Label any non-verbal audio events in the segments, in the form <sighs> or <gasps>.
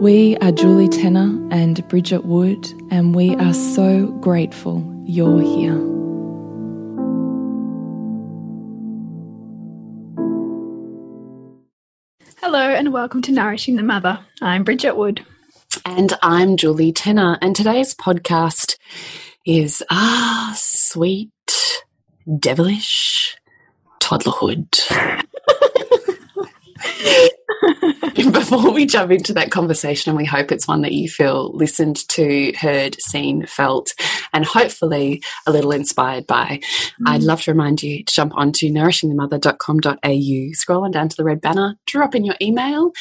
We are Julie Tenner and Bridget Wood, and we are so grateful you're here. Hello, and welcome to Nourishing the Mother. I'm Bridget Wood. And I'm Julie Tenner, and today's podcast is Ah, Sweet, Devilish Toddlerhood. <laughs> Before we jump into that conversation, and we hope it's one that you feel listened to, heard, seen, felt, and hopefully a little inspired by, mm. I'd love to remind you to jump onto nourishingthemother.com.au, scroll on down to the red banner, drop in your email,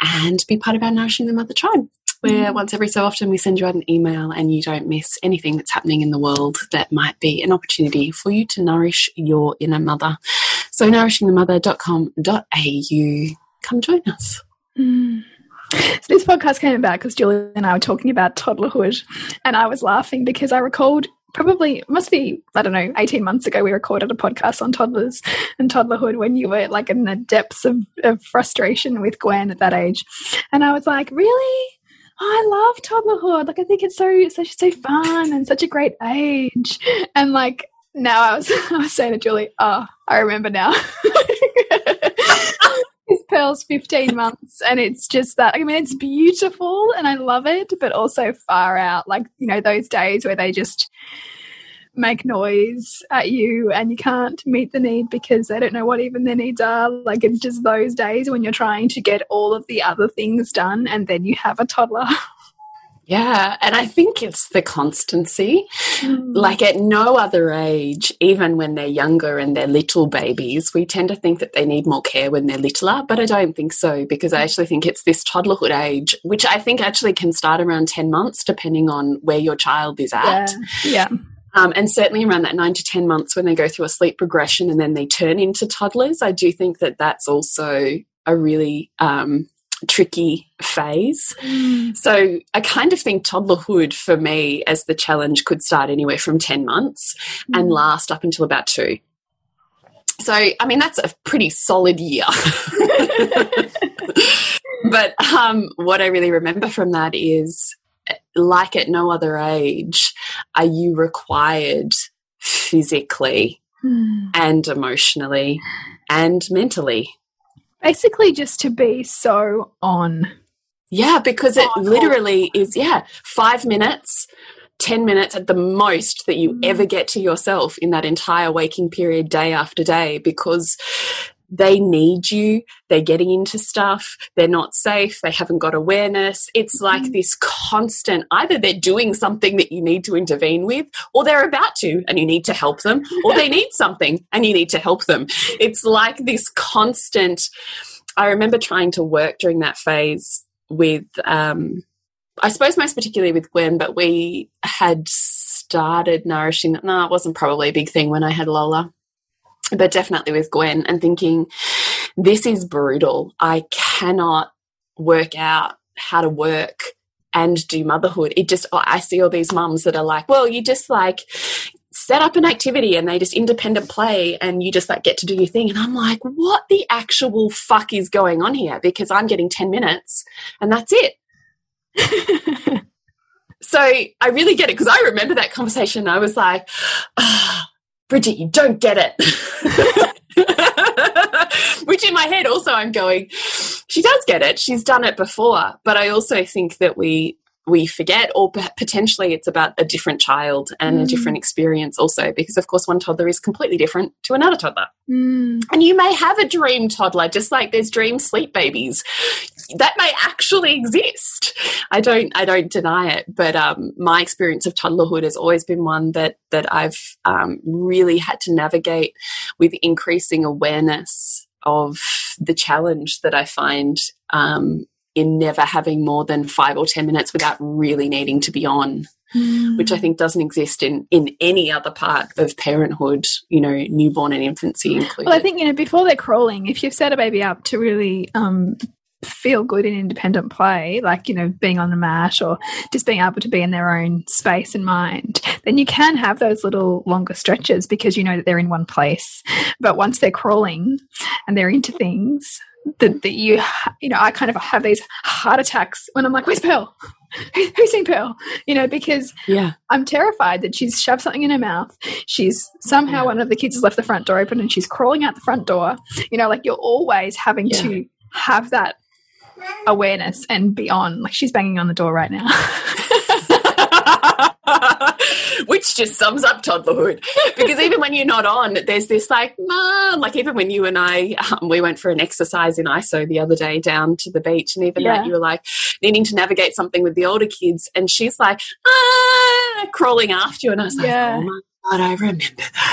and be part of our Nourishing the Mother tribe where mm. once every so often we send you out an email and you don't miss anything that's happening in the world that might be an opportunity for you to nourish your inner mother. So, nourishingthemother.com.au come join us. Mm. So this podcast came about because Julie and I were talking about toddlerhood, and I was laughing because I recalled probably must be I don't know eighteen months ago we recorded a podcast on toddlers and toddlerhood when you were like in the depths of, of frustration with Gwen at that age, and I was like, really. Oh, I love toddlerhood. Like, I think it's so such so fun and such a great age. And like now, I was <laughs> I was saying to Julie, oh, I remember now. <laughs> his Pearl's 15 months and it's just that I mean it's beautiful and I love it but also far out like you know those days where they just make noise at you and you can't meet the need because they don't know what even their needs are like it's just those days when you're trying to get all of the other things done and then you have a toddler <laughs> Yeah, and I think it's the constancy. Mm. Like at no other age, even when they're younger and they're little babies, we tend to think that they need more care when they're littler, but I don't think so because I actually think it's this toddlerhood age, which I think actually can start around 10 months depending on where your child is at. Yeah. yeah. Um, and certainly around that nine to 10 months when they go through a sleep progression and then they turn into toddlers, I do think that that's also a really um, tricky phase. Mm. So I kind of think toddlerhood for me as the challenge could start anywhere from 10 months mm. and last up until about two. So, I mean, that's a pretty solid year. <laughs> but um, what I really remember from that is like at no other age, are you required physically mm. and emotionally and mentally basically just to be so on. Yeah, because it literally is, yeah, five minutes, 10 minutes at the most that you mm. ever get to yourself in that entire waking period, day after day, because they need you. They're getting into stuff. They're not safe. They haven't got awareness. It's like mm. this constant either they're doing something that you need to intervene with, or they're about to and you need to help them, or they <laughs> need something and you need to help them. It's like this constant. I remember trying to work during that phase with, um, I suppose most particularly with Gwen, but we had started nourishing. No, it wasn't probably a big thing when I had Lola but definitely with Gwen and thinking, this is brutal. I cannot work out how to work and do motherhood. It just, I see all these mums that are like, well, you just like, set up an activity and they just independent play and you just like get to do your thing and i'm like what the actual fuck is going on here because i'm getting 10 minutes and that's it <laughs> so i really get it because i remember that conversation i was like oh, bridget you don't get it. <laughs> Which in my head also i'm going she does get it. She's done it before. But i also think that we we forget, or potentially it's about a different child and mm. a different experience also, because of course one toddler is completely different to another toddler. Mm. And you may have a dream toddler, just like there's dream sleep babies. That may actually exist. I don't, I don't deny it, but um, my experience of toddlerhood has always been one that that I've um, really had to navigate with increasing awareness of the challenge that I find um, in never having more than five or 10 minutes without really needing to be on, mm. which I think doesn't exist in, in any other part of parenthood, you know, newborn and infancy included. Well, I think, you know, before they're crawling, if you've set a baby up to really, um, feel good in independent play, like, you know, being on the mat or just being able to be in their own space and mind, then you can have those little longer stretches because you know that they're in one place. But once they're crawling and they're into things, that, that you you know I kind of have these heart attacks when I'm like, where's Pearl? <laughs> Who's seen Pearl? You know, because yeah, I'm terrified that she's shoved something in her mouth. She's somehow yeah. one of the kids has left the front door open and she's crawling out the front door. You know, like you're always having yeah. to have that awareness and be on. Like she's banging on the door right now. <laughs> <laughs> which just sums up toddlerhood. Because even when you're not on, there's this like, mom, like even when you and I, um, we went for an exercise in ISO the other day down to the beach, and even yeah. that you were like needing to navigate something with the older kids, and she's like, ah, crawling after you, and I was like, yeah. oh my God, I remember that.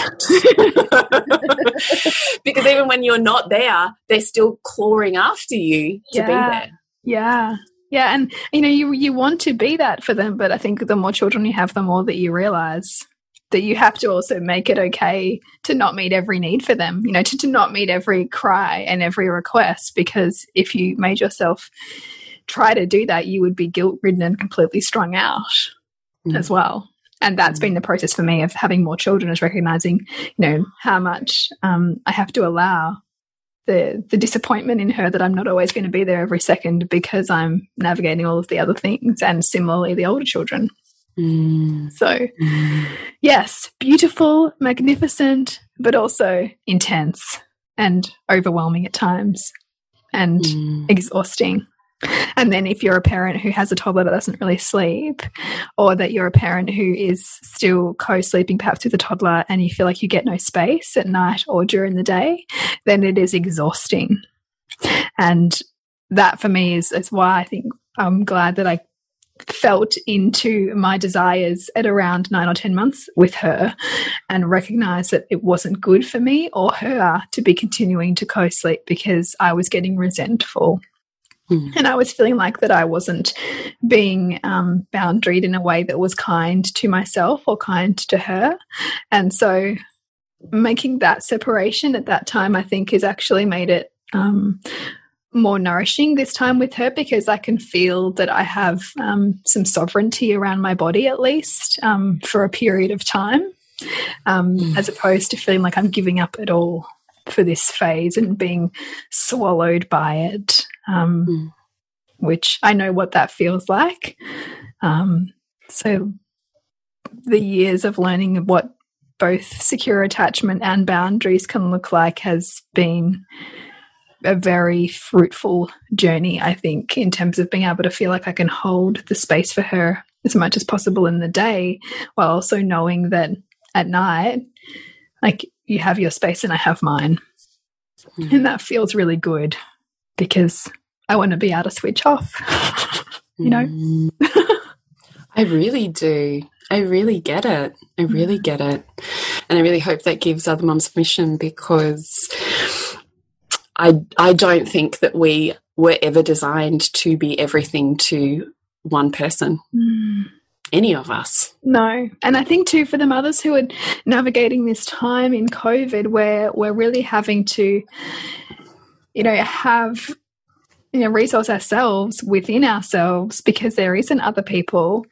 <laughs> because even when you're not there, they're still clawing after you to yeah. be there. Yeah. Yeah, and you know, you you want to be that for them, but I think the more children you have, the more that you realize that you have to also make it okay to not meet every need for them, you know, to, to not meet every cry and every request, because if you made yourself try to do that, you would be guilt ridden and completely strung out mm. as well. And that's mm. been the process for me of having more children is recognizing, you know, how much um, I have to allow the the disappointment in her that I'm not always going to be there every second because I'm navigating all of the other things and similarly the older children. Mm. So, mm. yes, beautiful, magnificent, but also intense and overwhelming at times and mm. exhausting. And then if you're a parent who has a toddler that doesn't really sleep, or that you're a parent who is still co-sleeping perhaps with a toddler and you feel like you get no space at night or during the day, then it is exhausting. And that for me is, is why I think I'm glad that I felt into my desires at around nine or 10 months with her and recognized that it wasn't good for me or her to be continuing to co sleep because I was getting resentful Mm. And I was feeling like that I wasn't being um, boundaried in a way that was kind to myself or kind to her. And so making that separation at that time, I think, has actually made it um, more nourishing this time with her because I can feel that I have um, some sovereignty around my body at least um, for a period of time, um, mm. as opposed to feeling like I'm giving up at all for this phase and being swallowed by it, um, mm. which I know what that feels like. Um, so the years of learning what both secure attachment and boundaries can look like has been a very fruitful journey, I think, in terms of being able to feel like I can hold the space for her as much as possible in the day, while also knowing that at night, like you have your space and I have mine. Mm. And that feels really good because I want to be able to switch off, <laughs> you know? Mm. I really do. I really get it. I really get it. And I really hope that gives other mums permission because I I don't think that we were ever designed to be everything to one person. Mm any of us. No. And I think too for the mothers who are navigating this time in COVID where we're really having to, you know, have you know, resource ourselves within ourselves because there isn't other people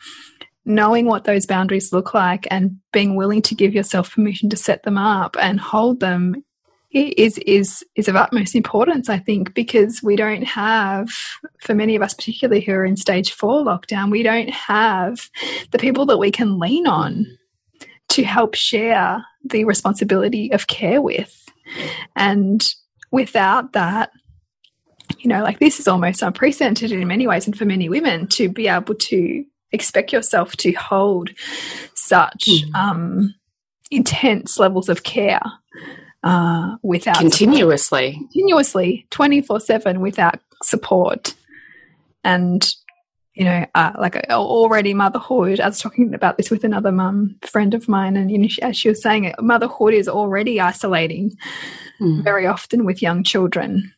knowing what those boundaries look like and being willing to give yourself permission to set them up and hold them is is is of utmost importance i think because we don't have for many of us particularly who are in stage 4 lockdown we don't have the people that we can lean on to help share the responsibility of care with and without that you know, like this is almost unprecedented in many ways, and for many women to be able to expect yourself to hold such mm. um, intense levels of care uh, without continuously, support. continuously, twenty four seven without support, and you know, uh, like uh, already motherhood. I was talking about this with another mum friend of mine, and you know, she, as she was saying, motherhood is already isolating mm. very often with young children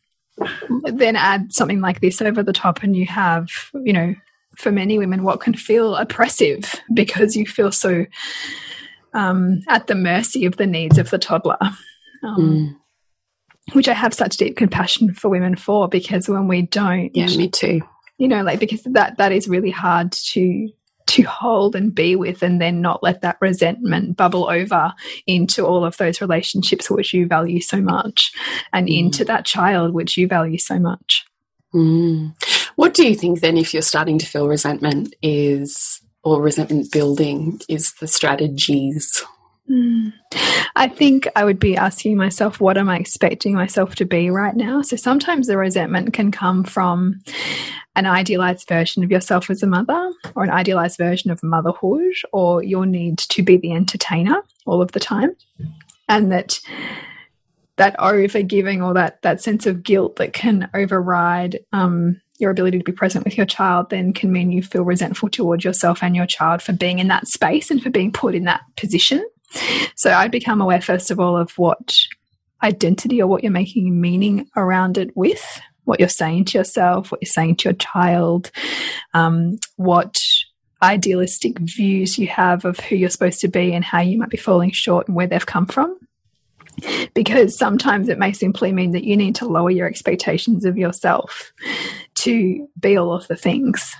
then add something like this over the top and you have you know for many women what can feel oppressive because you feel so um, at the mercy of the needs of the toddler um, mm. which i have such deep compassion for women for because when we don't yeah me too you know like because that that is really hard to to hold and be with and then not let that resentment bubble over into all of those relationships which you value so much and mm. into that child which you value so much. Mm. What do you think then if you're starting to feel resentment is or resentment building is the strategies? Mm. I think I would be asking myself, what am I expecting myself to be right now? So sometimes the resentment can come from an idealized version of yourself as a mother or an idealized version of motherhood or your need to be the entertainer all of the time and that that overgiving or that that sense of guilt that can override um, your ability to be present with your child then can mean you feel resentful towards yourself and your child for being in that space and for being put in that position so i'd become aware first of all of what identity or what you're making meaning around it with what you're saying to yourself, what you're saying to your child, um, what idealistic views you have of who you're supposed to be and how you might be falling short and where they've come from. Because sometimes it may simply mean that you need to lower your expectations of yourself to be all of the things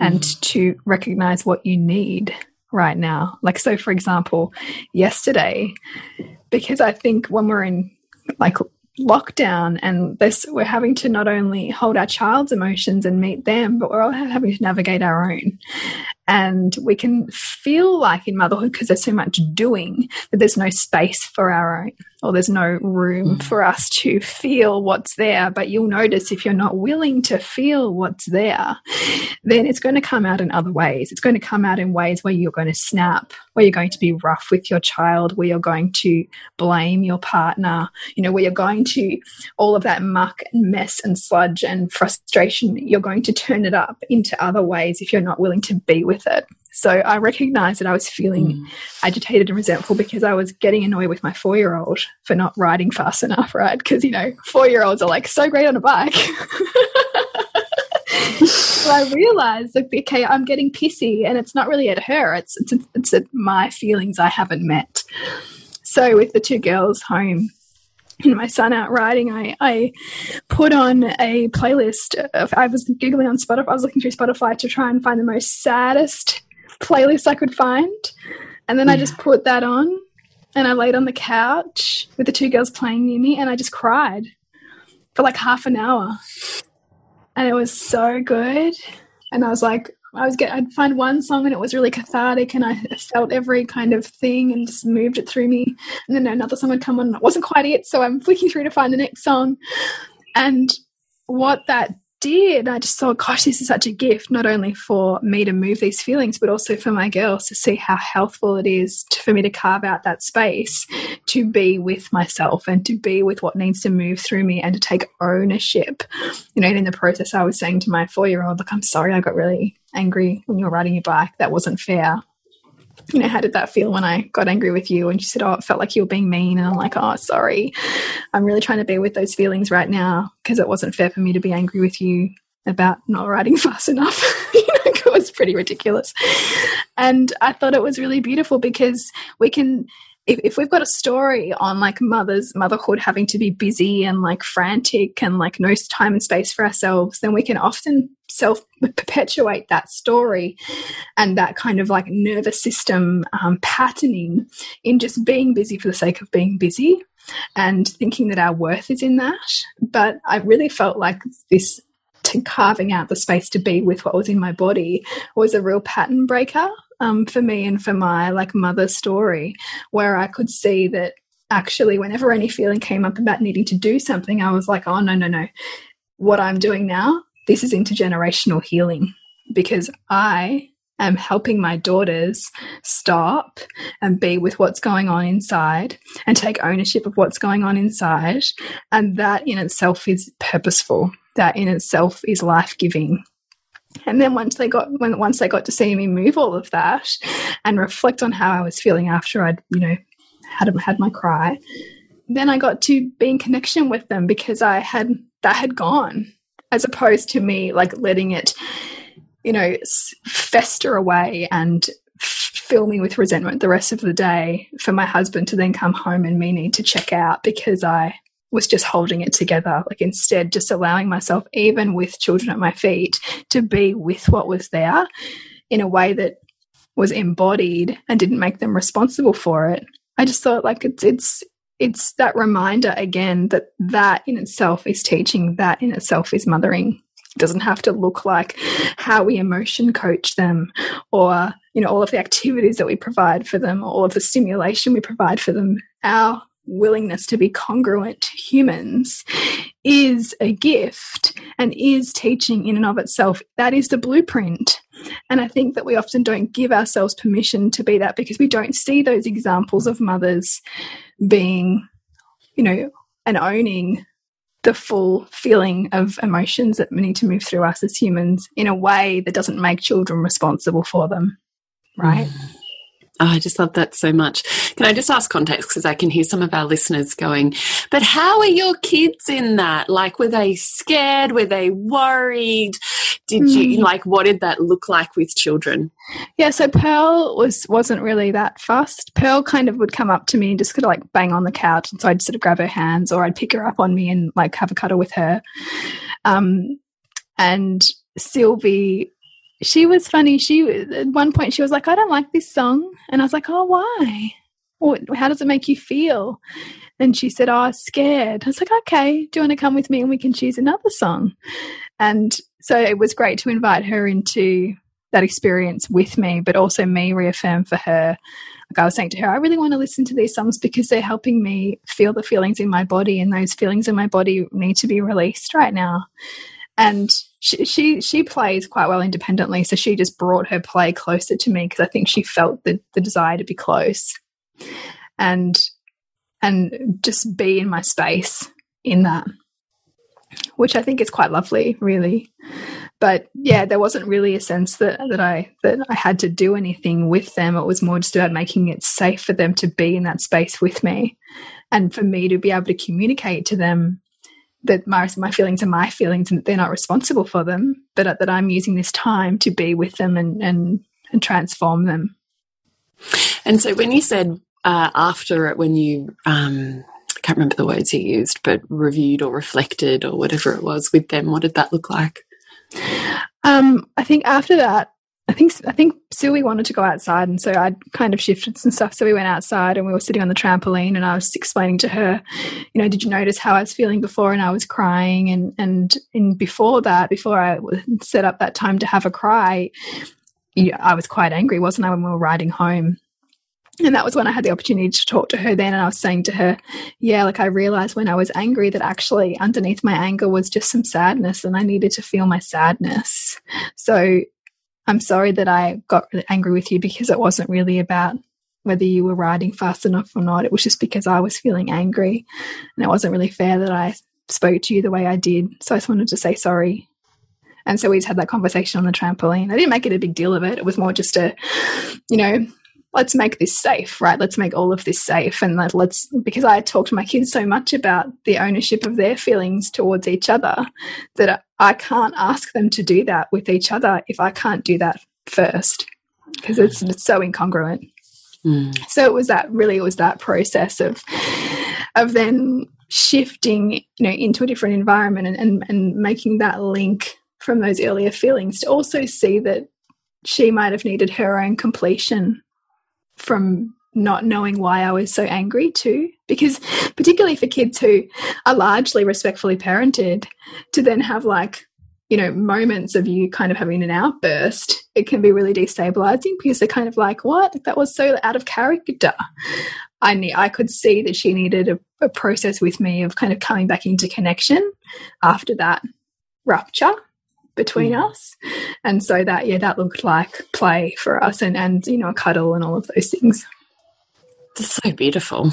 and mm. to recognize what you need right now. Like, so for example, yesterday, because I think when we're in like lockdown and this we're having to not only hold our child's emotions and meet them but we're all having to navigate our own and we can feel like in motherhood because there's so much doing that there's no space for our own or there's no room mm. for us to feel what's there but you'll notice if you're not willing to feel what's there then it's going to come out in other ways it's going to come out in ways where you're going to snap where you're going to be rough with your child where you're going to blame your partner you know where you're going to all of that muck and mess and sludge and frustration you're going to turn it up into other ways if you're not willing to be with with it. So I recognized that I was feeling mm. agitated and resentful because I was getting annoyed with my four year old for not riding fast enough, right? Because, you know, four year olds are like so great on a bike. <laughs> so I realized, like, okay, I'm getting pissy and it's not really at her, it's, it's, it's at my feelings I haven't met. So with the two girls home, and my son out riding, I, I put on a playlist. Of, I was googling on Spotify. I was looking through Spotify to try and find the most saddest playlist I could find, and then yeah. I just mm. put that on, and I laid on the couch with the two girls playing near me, and I just cried for like half an hour, and it was so good. And I was like, I was get I'd find one song and it was really cathartic and I felt every kind of thing and just moved it through me. And then another song would come on and it wasn't quite it, so I'm flicking through to find the next song. And what that did, I just thought, gosh, this is such a gift, not only for me to move these feelings, but also for my girls to see how healthful it is to, for me to carve out that space to be with myself and to be with what needs to move through me and to take ownership. You know, and in the process, I was saying to my four year old, look, I'm sorry, I got really angry when you were riding your bike. That wasn't fair you know, how did that feel when I got angry with you? And she said, Oh, it felt like you were being mean. And I'm like, Oh, sorry. I'm really trying to be with those feelings right now because it wasn't fair for me to be angry with you about not riding <laughs> fast enough. <laughs> you know, it was pretty ridiculous. And I thought it was really beautiful because we can if, if we've got a story on like mothers motherhood having to be busy and like frantic and like no time and space for ourselves then we can often self perpetuate that story and that kind of like nervous system um, patterning in just being busy for the sake of being busy and thinking that our worth is in that. But i really felt like this to carving out the space to be with what was in my body was a real pattern breaker um, for me and for my like mother story, where I could see that actually whenever any feeling came up about needing to do something, I was like, oh no, no, no. What I'm doing now, this is intergenerational healing because I am helping my daughters stop and be with what's going on inside and take ownership of what's going on inside. And that in itself is purposeful. That in itself is life giving. And then once they got when once they got to see me move all of that and reflect on how I was feeling after I'd you know had had my cry, then I got to be in connection with them because I had that had gone, as opposed to me like letting it, you know, fester away and fill me with resentment the rest of the day for my husband to then come home and me need to check out because I was just holding it together. Like instead, just allowing myself, even with children at my feet, to be with what was there in a way that was embodied and didn't make them responsible for it. I just thought like it's it's it's that reminder again that that in itself is teaching, that in itself is mothering. It doesn't have to look like how we emotion coach them or you know all of the activities that we provide for them or all of the stimulation we provide for them. Our willingness to be congruent to humans is a gift and is teaching in and of itself. That is the blueprint. And I think that we often don't give ourselves permission to be that because we don't see those examples of mothers being, you know, and owning the full feeling of emotions that need to move through us as humans in a way that doesn't make children responsible for them. Right. Mm. Oh, I just love that so much. Can I just ask context because I can hear some of our listeners going, but how are your kids in that? Like, were they scared? Were they worried? Did mm. you like what did that look like with children? Yeah, so Pearl was wasn't really that fussed. Pearl kind of would come up to me and just kind of like bang on the couch, and so I'd sort of grab her hands or I'd pick her up on me and like have a cuddle with her. Um, and Sylvie she was funny. She at one point she was like, "I don't like this song," and I was like, "Oh, why? What, how does it make you feel?" And she said, "Oh, scared." I was like, "Okay, do you want to come with me and we can choose another song?" And so it was great to invite her into that experience with me, but also me reaffirm for her. Like I was saying to her, I really want to listen to these songs because they're helping me feel the feelings in my body, and those feelings in my body need to be released right now. And she, she, she plays quite well independently, so she just brought her play closer to me because I think she felt the the desire to be close, and and just be in my space in that, which I think is quite lovely, really. But yeah, there wasn't really a sense that that I that I had to do anything with them. It was more just about making it safe for them to be in that space with me, and for me to be able to communicate to them that my, my feelings are my feelings and that they're not responsible for them, but that I'm using this time to be with them and, and, and transform them. And so when you said uh, after it, when you, um, I can't remember the words you used, but reviewed or reflected or whatever it was with them, what did that look like? Um, I think after that, I think I think Sylvie wanted to go outside, and so I kind of shifted some stuff. So we went outside, and we were sitting on the trampoline, and I was explaining to her, you know, did you notice how I was feeling before, and I was crying, and and and before that, before I set up that time to have a cry, I was quite angry, wasn't I, when we were riding home. And that was when I had the opportunity to talk to her then. And I was saying to her, yeah, like I realized when I was angry that actually underneath my anger was just some sadness and I needed to feel my sadness. So I'm sorry that I got really angry with you because it wasn't really about whether you were riding fast enough or not. It was just because I was feeling angry and it wasn't really fair that I spoke to you the way I did. So I just wanted to say sorry. And so we just had that conversation on the trampoline. I didn't make it a big deal of it. It was more just a, you know, let's make this safe, right? Let's make all of this safe. And let's, because I talked to my kids so much about the ownership of their feelings towards each other that I can't ask them to do that with each other if I can't do that first, because it's, it's so incongruent. Mm. So it was that really it was that process of of then shifting you know into a different environment and, and, and making that link from those earlier feelings to also see that she might have needed her own completion from not knowing why I was so angry too. Because, particularly for kids who are largely respectfully parented, to then have like, you know, moments of you kind of having an outburst, it can be really destabilizing because they're kind of like, what? That was so out of character. I need, I could see that she needed a, a process with me of kind of coming back into connection after that rupture between mm. us and so that yeah that looked like play for us and and you know a cuddle and all of those things that's so beautiful.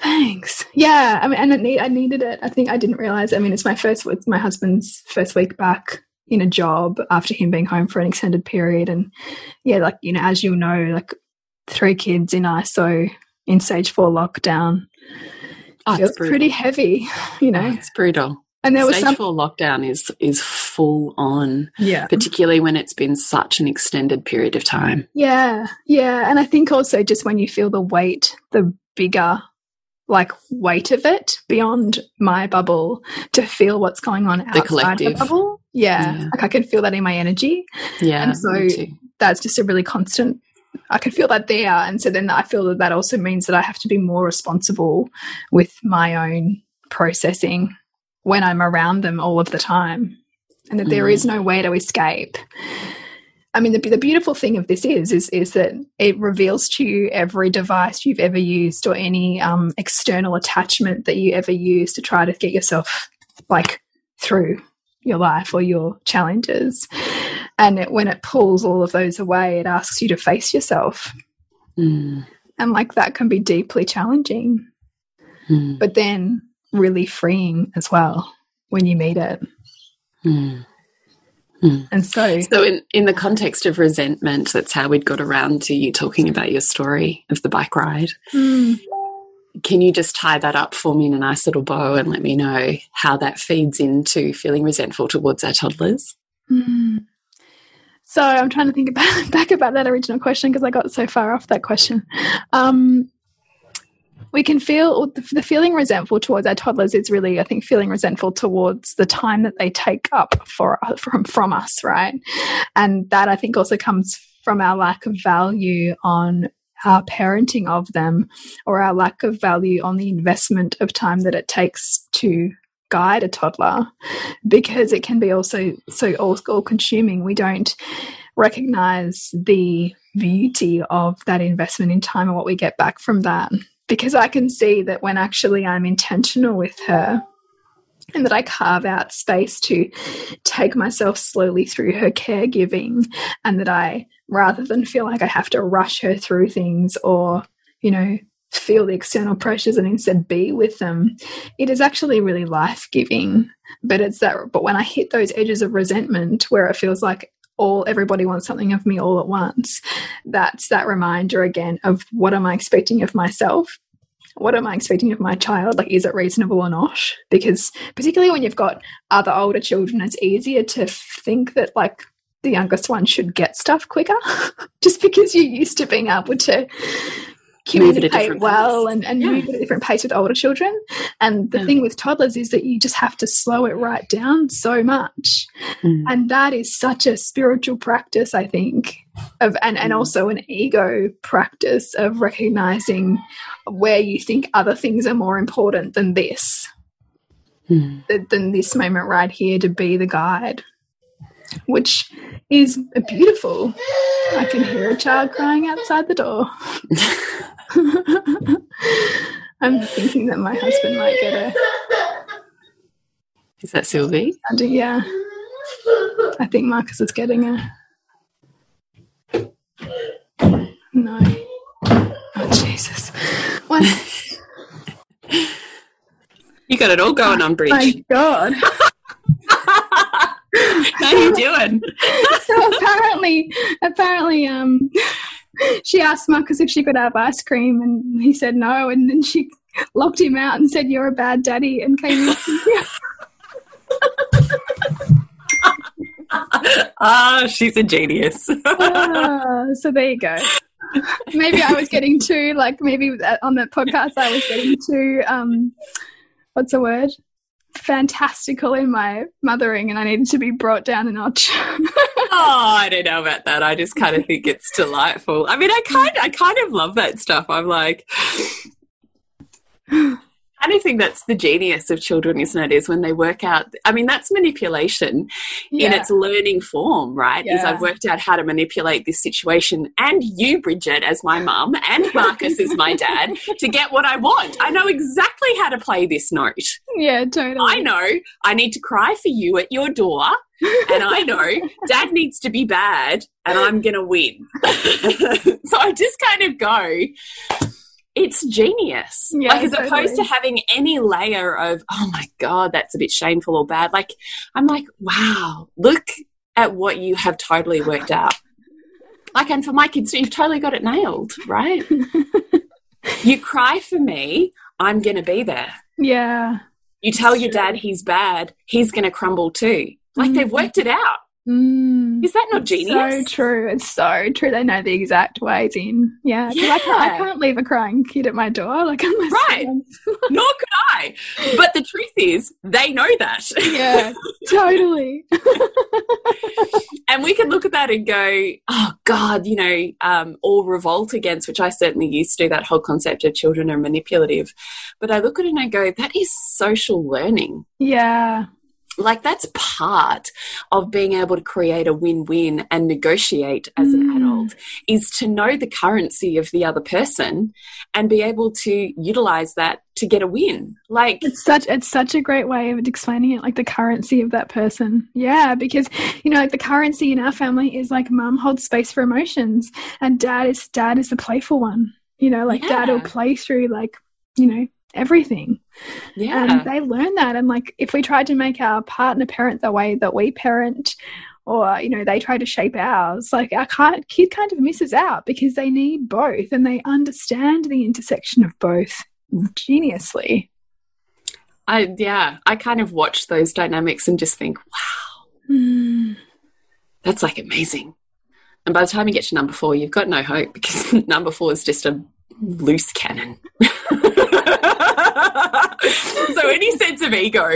Thanks. Yeah i mean and it need, i needed it. I think i didn't realize i mean it's my first it's my husband's first week back in a job after him being home for an extended period. And yeah like you know as you'll know like three kids in iso in stage four lockdown oh, feels pretty heavy you know? Oh, it's brutal. And there Stage was some four lockdown is is full on, yeah. Particularly when it's been such an extended period of time. Yeah, yeah, and I think also just when you feel the weight, the bigger like weight of it beyond my bubble to feel what's going on outside the, collective. the bubble. Yeah, yeah, like I can feel that in my energy. Yeah, and so that's just a really constant. I can feel that there, and so then I feel that that also means that I have to be more responsible with my own processing when I'm around them all of the time and that mm. there is no way to escape. I mean, the, the beautiful thing of this is, is, is that it reveals to you every device you've ever used or any um, external attachment that you ever use to try to get yourself like through your life or your challenges. And it, when it pulls all of those away, it asks you to face yourself. Mm. And like that can be deeply challenging. Mm. But then really freeing as well when you meet it. Mm. Mm. And so, so in, in the context of resentment, that's how we'd got around to you talking about your story of the bike ride. Mm. Can you just tie that up for me in a nice little bow and let me know how that feeds into feeling resentful towards our toddlers? Mm. So I'm trying to think about, <laughs> back about that original question because I got so far off that question. Um, we can feel the feeling resentful towards our toddlers is really i think feeling resentful towards the time that they take up for from from us right? And that i think also comes from our lack of value on our parenting of them or our lack of value on the investment of time that it takes to guide a toddler because it can be also so all, consuming we don't recognize the beauty of that investment in time and what we get back from that because I can see that when actually I'm intentional with her and that I carve out space to take myself slowly through her caregiving and that I, rather than feel like I have to rush her through things or, you know, feel the external pressures and instead be with them, it is actually really life giving. But it's that, but when I hit those edges of resentment where it feels like all everybody wants something of me all at once that's that reminder again of what am i expecting of myself what am i expecting of my child? Like is it reasonable or not? Because particularly when you've got other older children it's easier to think that like the youngest one should get stuff quicker <laughs> just because you're used to being able to communicate well and, and yeah. move at a different pace with older children. And the yeah. thing with toddlers is that you just have to slow it right down so much. Mm. And that is such a spiritual practice, I think, of and, and mm. also an ego practice of recognizing where you think other things are more important than this. Mm. Than this moment right here to be the guide which is beautiful. I can hear a child crying outside the door. <laughs> I'm thinking that my husband might get a. Is that Sylvie? Yeah. I think Marcus is getting a. No. Oh, Jesus. What? You got it all going on, Bridge. My God. <laughs> How are you doing? <laughs> so apparently, apparently, um, she asked Marcus if she could have ice cream, and he said no, and then she locked him out and said, "You're a bad daddy," and came in. <laughs> Ah, she's a genius. uh, so there you go. maybe I was getting too like maybe on the podcast I was getting too um, what's the word? Fantastical in my mothering, and I needed to be brought down a notch. <laughs> oh, I don't know about that. I just kind of think it's delightful. I mean, I kind, I kind of love that stuff. I'm like, <sighs> kind of think that's the genius of children, isn't it? Is when they work out. I mean, that's manipulation yeah. in its learning form, right? Yeah. Is I've worked out how to manipulate this situation, and you, Bridget, as my mum, and Marcus as my dad, to get what I want. I know exactly how to play this note. Yeah, totally. I know I need to cry for you at your door. And I know dad needs to be bad and I'm going to win. <laughs> so I just kind of go, it's genius. Yeah, like as totally. opposed to having any layer of, oh my God, that's a bit shameful or bad. Like I'm like, wow, look at what you have totally worked out. Like, and for my kids, you've totally got it nailed, right? <laughs> you cry for me, I'm going to be there. Yeah. You tell your dad he's bad, he's going to crumble too. Like mm they've worked it out. Mm, Is that not genius? So true. It's so true. They know the exact ways in. Yeah. yeah. I, can't, I can't leave a crying kid at my door. Like, <laughs> I'm right. <laughs> Nor could I. But the truth is, they know that. Yeah, totally. and we can look at that and go, oh, God, you know, um, all revolt against, which I certainly used to do, that whole concept of children are manipulative. But I look at it and I go, that is social learning. Yeah like that's part of being able to create a win-win and negotiate as mm. an adult is to know the currency of the other person and be able to utilize that to get a win like it's such it's such a great way of explaining it like the currency of that person yeah because you know like the currency in our family is like mum holds space for emotions and dad is dad is the playful one you know like yeah. dad will play through like you know everything. Yeah. And they learn that. And like if we tried to make our partner parent the way that we parent, or you know they try to shape ours like our kid kind of misses out because they need both and they understand the intersection of both geniusly i yeah i kind of watch those dynamics and just think wow mm. that's like amazing and by the time you get to number four you've got no hope because <laughs> number four is just a loose cannon <laughs> <laughs> so any sense of ego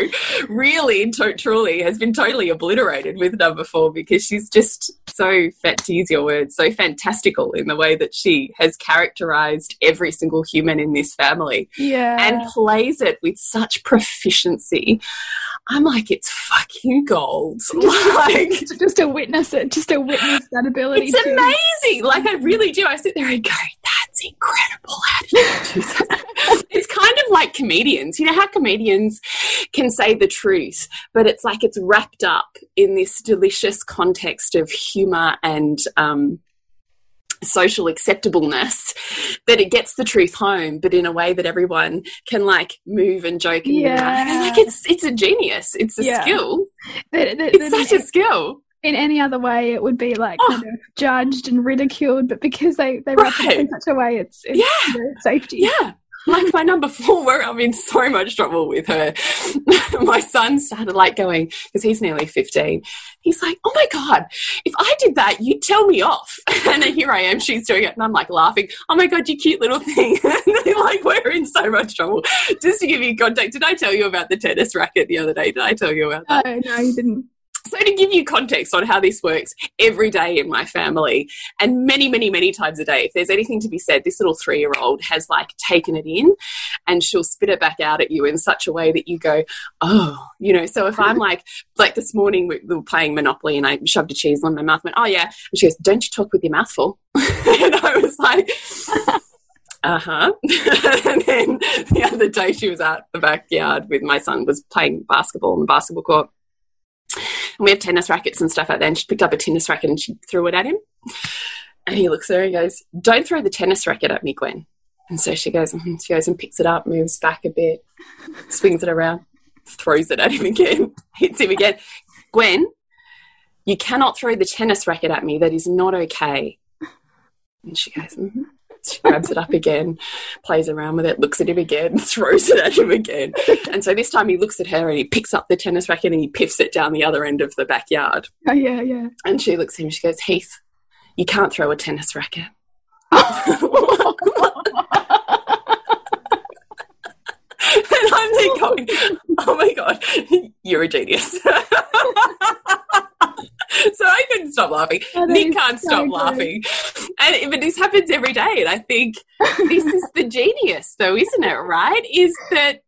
really truly has been totally obliterated with number four because she's just so to use your words so fantastical in the way that she has characterized every single human in this family yeah and plays it with such proficiency I'm like, it's fucking gold. <laughs> like, just to witness it, just to witness that ability. It's to... amazing. Like, I really do. I sit there and go, incredible. How do do that? it's kind of like comedians. You know how comedians can say the truth, but it's like it's wrapped up in this delicious context of humor and um, social acceptableness that it gets the truth home but in a way that everyone can like move and joke and yeah. like it's it's a genius it's a yeah. skill it's such a skill in any other way it would be like oh. kind of judged and ridiculed but because they they wrap right. it in such a way it's, it's yeah. You know, safety yeah like my number four, where I'm in so much trouble with her. <laughs> my son started like going, because he's nearly 15. He's like, oh my God, if I did that, you'd tell me off. <laughs> And then here I am, she's doing it. And I'm like laughing, oh my God, you cute little thing. <laughs> and like, we're in so much trouble. Just to give you context, did I tell you about the tennis racket the other day? Did I tell you about that? No, no, you didn't. <laughs> So, to give you context on how this works every day in my family, and many, many, many times a day, if there's anything to be said, this little three year old has like taken it in and she'll spit it back out at you in such a way that you go, oh, you know. So, if I'm like, like this morning we were playing Monopoly and I shoved a cheese on my mouth, went, oh, yeah. And she goes, don't you talk with your mouth full. <laughs> and I was like, uh huh. <laughs> and then the other day she was out the backyard with my son, was playing basketball on the basketball court. And we have tennis rackets and stuff like that. And she picked up a tennis racket and she threw it at him. And he looks at her and goes, Don't throw the tennis racket at me, Gwen. And so she goes, mm-hmm. she goes and picks it up, moves back a bit, swings it around, throws it at him <laughs> again, hits him again. Gwen, you cannot throw the tennis racket at me. That is not okay. And she goes, mm -hmm. She grabs it up again, plays around with it, looks at him again, <laughs> throws it at him again. And so this time he looks at her and he picks up the tennis racket and he piffs it down the other end of the backyard. Oh, yeah, yeah. And she looks at him she goes, Heath, you can't throw a tennis racket. <laughs> and I'm there going, oh my God, you're a genius. <laughs> so I couldn't stop laughing. That Nick can't so stop good. laughing. And but this happens every day. And I think this is the <laughs> genius though, isn't it? Right? Is that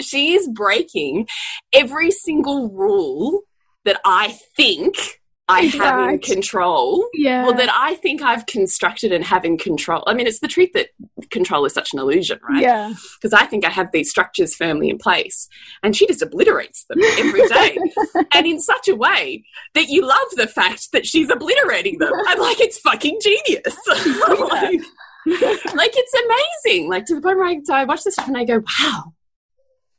she is breaking every single rule that I think I have in control. yeah. Well, that I think I've constructed and have in control. I mean, it's the truth that control is such an illusion, right? Yeah. Because I think I have these structures firmly in place, and she just obliterates them every day, <laughs> and in such a way that you love the fact that she's obliterating them. <laughs> I'm like, it's fucking genius. <laughs> like, like, it's amazing. Like to the point where I, so I watch this stuff and I go, wow,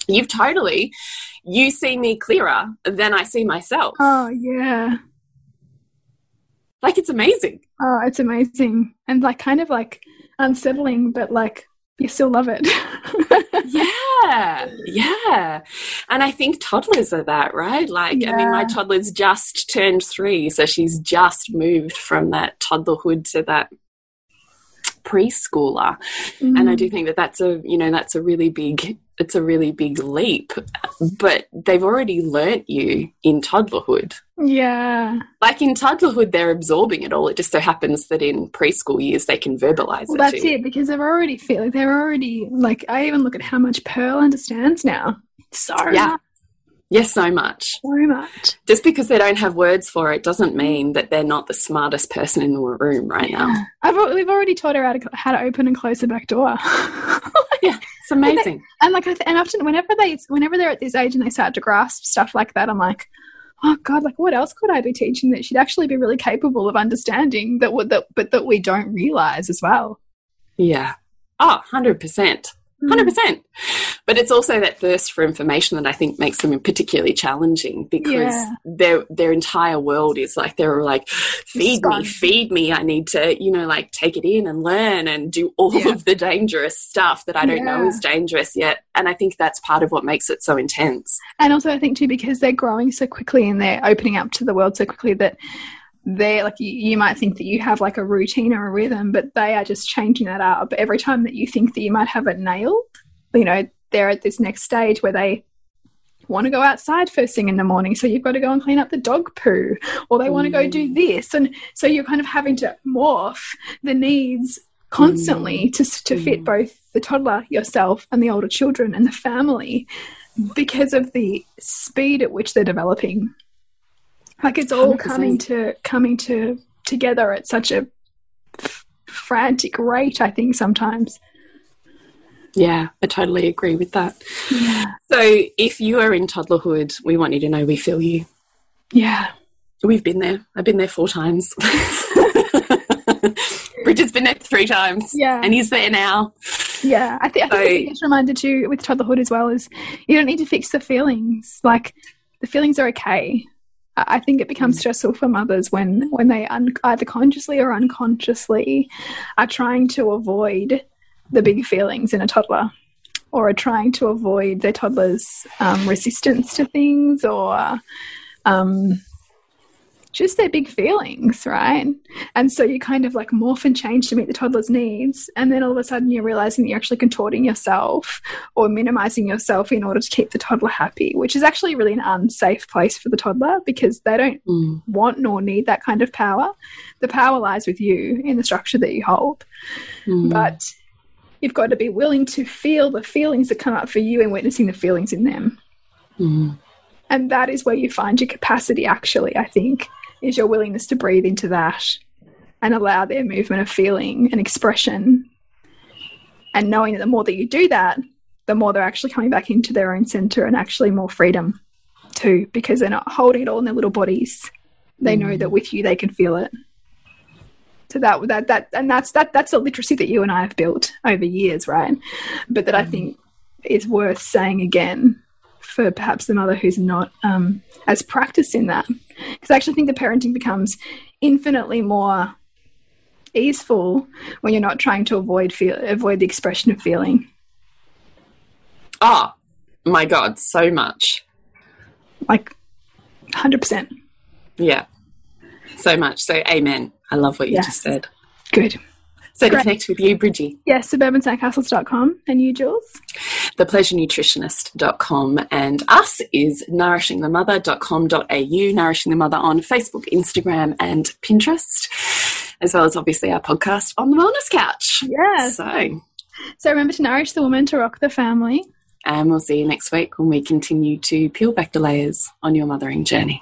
you've totally. You see me clearer than I see myself. Oh yeah. Like it's amazing. Oh, it's amazing. And like kind of like unsettling, but like you still love it. <laughs> yeah yeah and i think toddlers are that right like i mean my toddler's just turned three so she's just moved from that toddlerhood to that preschooler and i Mm. do think that that's a you know that's a really big it's a really big leap but they've already learnt you in toddlerhood Yeah. like in toddlerhood they're absorbing it all it just so happens that in preschool years they can verbalize Well, it that's to you. it because they're already feeling they're already like I even look at how much Pearl understands now. So Yeah. Yes so much so much. just because they don't have words for it doesn't mean that they're not the smartest person in the room right now. <gasps> I've we've already taught her how to how to open and close the back door. <laughs> yeah, It's amazing. and like I th and often whenever they whenever they're at this age and they start to grasp stuff like that, I'm like, oh god, like what else could I be teaching that she'd actually be really capable of understanding that would that but that we don't realize as well. Yeah. Oh, 100%. Hmm. 100%. But it's also that thirst for information that I think makes them particularly challenging because Yeah. their their entire world is like they're like feed me, feed me. I need to, you know, like take it in and learn and do all Yeah. of the dangerous stuff that I don't know is dangerous yet. And I think that's part of what makes it so intense. And also, I think too, because they're growing so quickly and they're opening up to the world so quickly that they're like, you, you might think that you have like a routine or a rhythm, but they are just changing that up. Every time that you think that you might have it nailed, you know, they're at this next stage where they want to go outside first thing in the morning. So you've got to go and clean up the dog poo, or they want to go do this. And so you're kind of having to morph the needs constantly to, to fit Mm. both the toddler, yourself, and the older children and the family because of the speed at which they're developing. Like it's all 100%. coming to coming to together at such a frantic rate. I think sometimes. Yeah, I totally agree with that. Yeah. So if you are in toddlerhood, we want you to know we feel you. Yeah. We've been there. I've been there four times. <laughs> Bridget's been there three times. Yeah. And he's there now. Yeah, I, think I think the biggest reminder too with toddlerhood as well is you don't need to fix the feelings. Like the feelings are okay. I think it becomes Mm. stressful for mothers when when they either consciously or unconsciously are trying to avoid the big feelings in a toddler, or are trying to avoid their toddler's um, resistance to things, or um, just their big feelings, right? And so you kind of like morph and change to meet the toddler's needs. And then all of a sudden you're realizing that you're actually contorting yourself or minimizing yourself in order to keep the toddler happy, which is actually really an unsafe place for the toddler because they don't Mm. want nor need that kind of power. The power lies with you in the structure that you hold. Mm. But you've got to be willing to feel the feelings that come up for you and witnessing the feelings in them. Mm. And that is where you find your capacity, actually, I think, is your willingness to breathe into that and allow their movement of feeling and expression. And knowing that the more that you do that, the more they're actually coming back into their own center and actually more freedom too, because they're not holding it all in their little bodies. They know that with you they can feel it. So that that that and that's that that's a literacy that you and I have built over years, right? But that I think is worth saying again for perhaps the mother who's not um, as practiced in that. Because I actually think the parenting becomes infinitely more easeful when you're not trying to avoid feel avoid the expression of feeling. Oh, my God, so much. Like, hundred percent Yeah. So much. So, amen. I love what you Yes. just said. good. So to connect with you, Bridgie. Yes, suburbansandcastles.com. And you, Jules? Thepleasurenutritionist.com. And us is nourishingthemother.com.au, Nourishing the Mother on Facebook, Instagram, and Pinterest, as well as obviously our podcast on the Wellness Couch. Yeah. So, So remember to nourish the woman to rock the family. and we'll see you next week when we continue to peel back the layers on your mothering journey.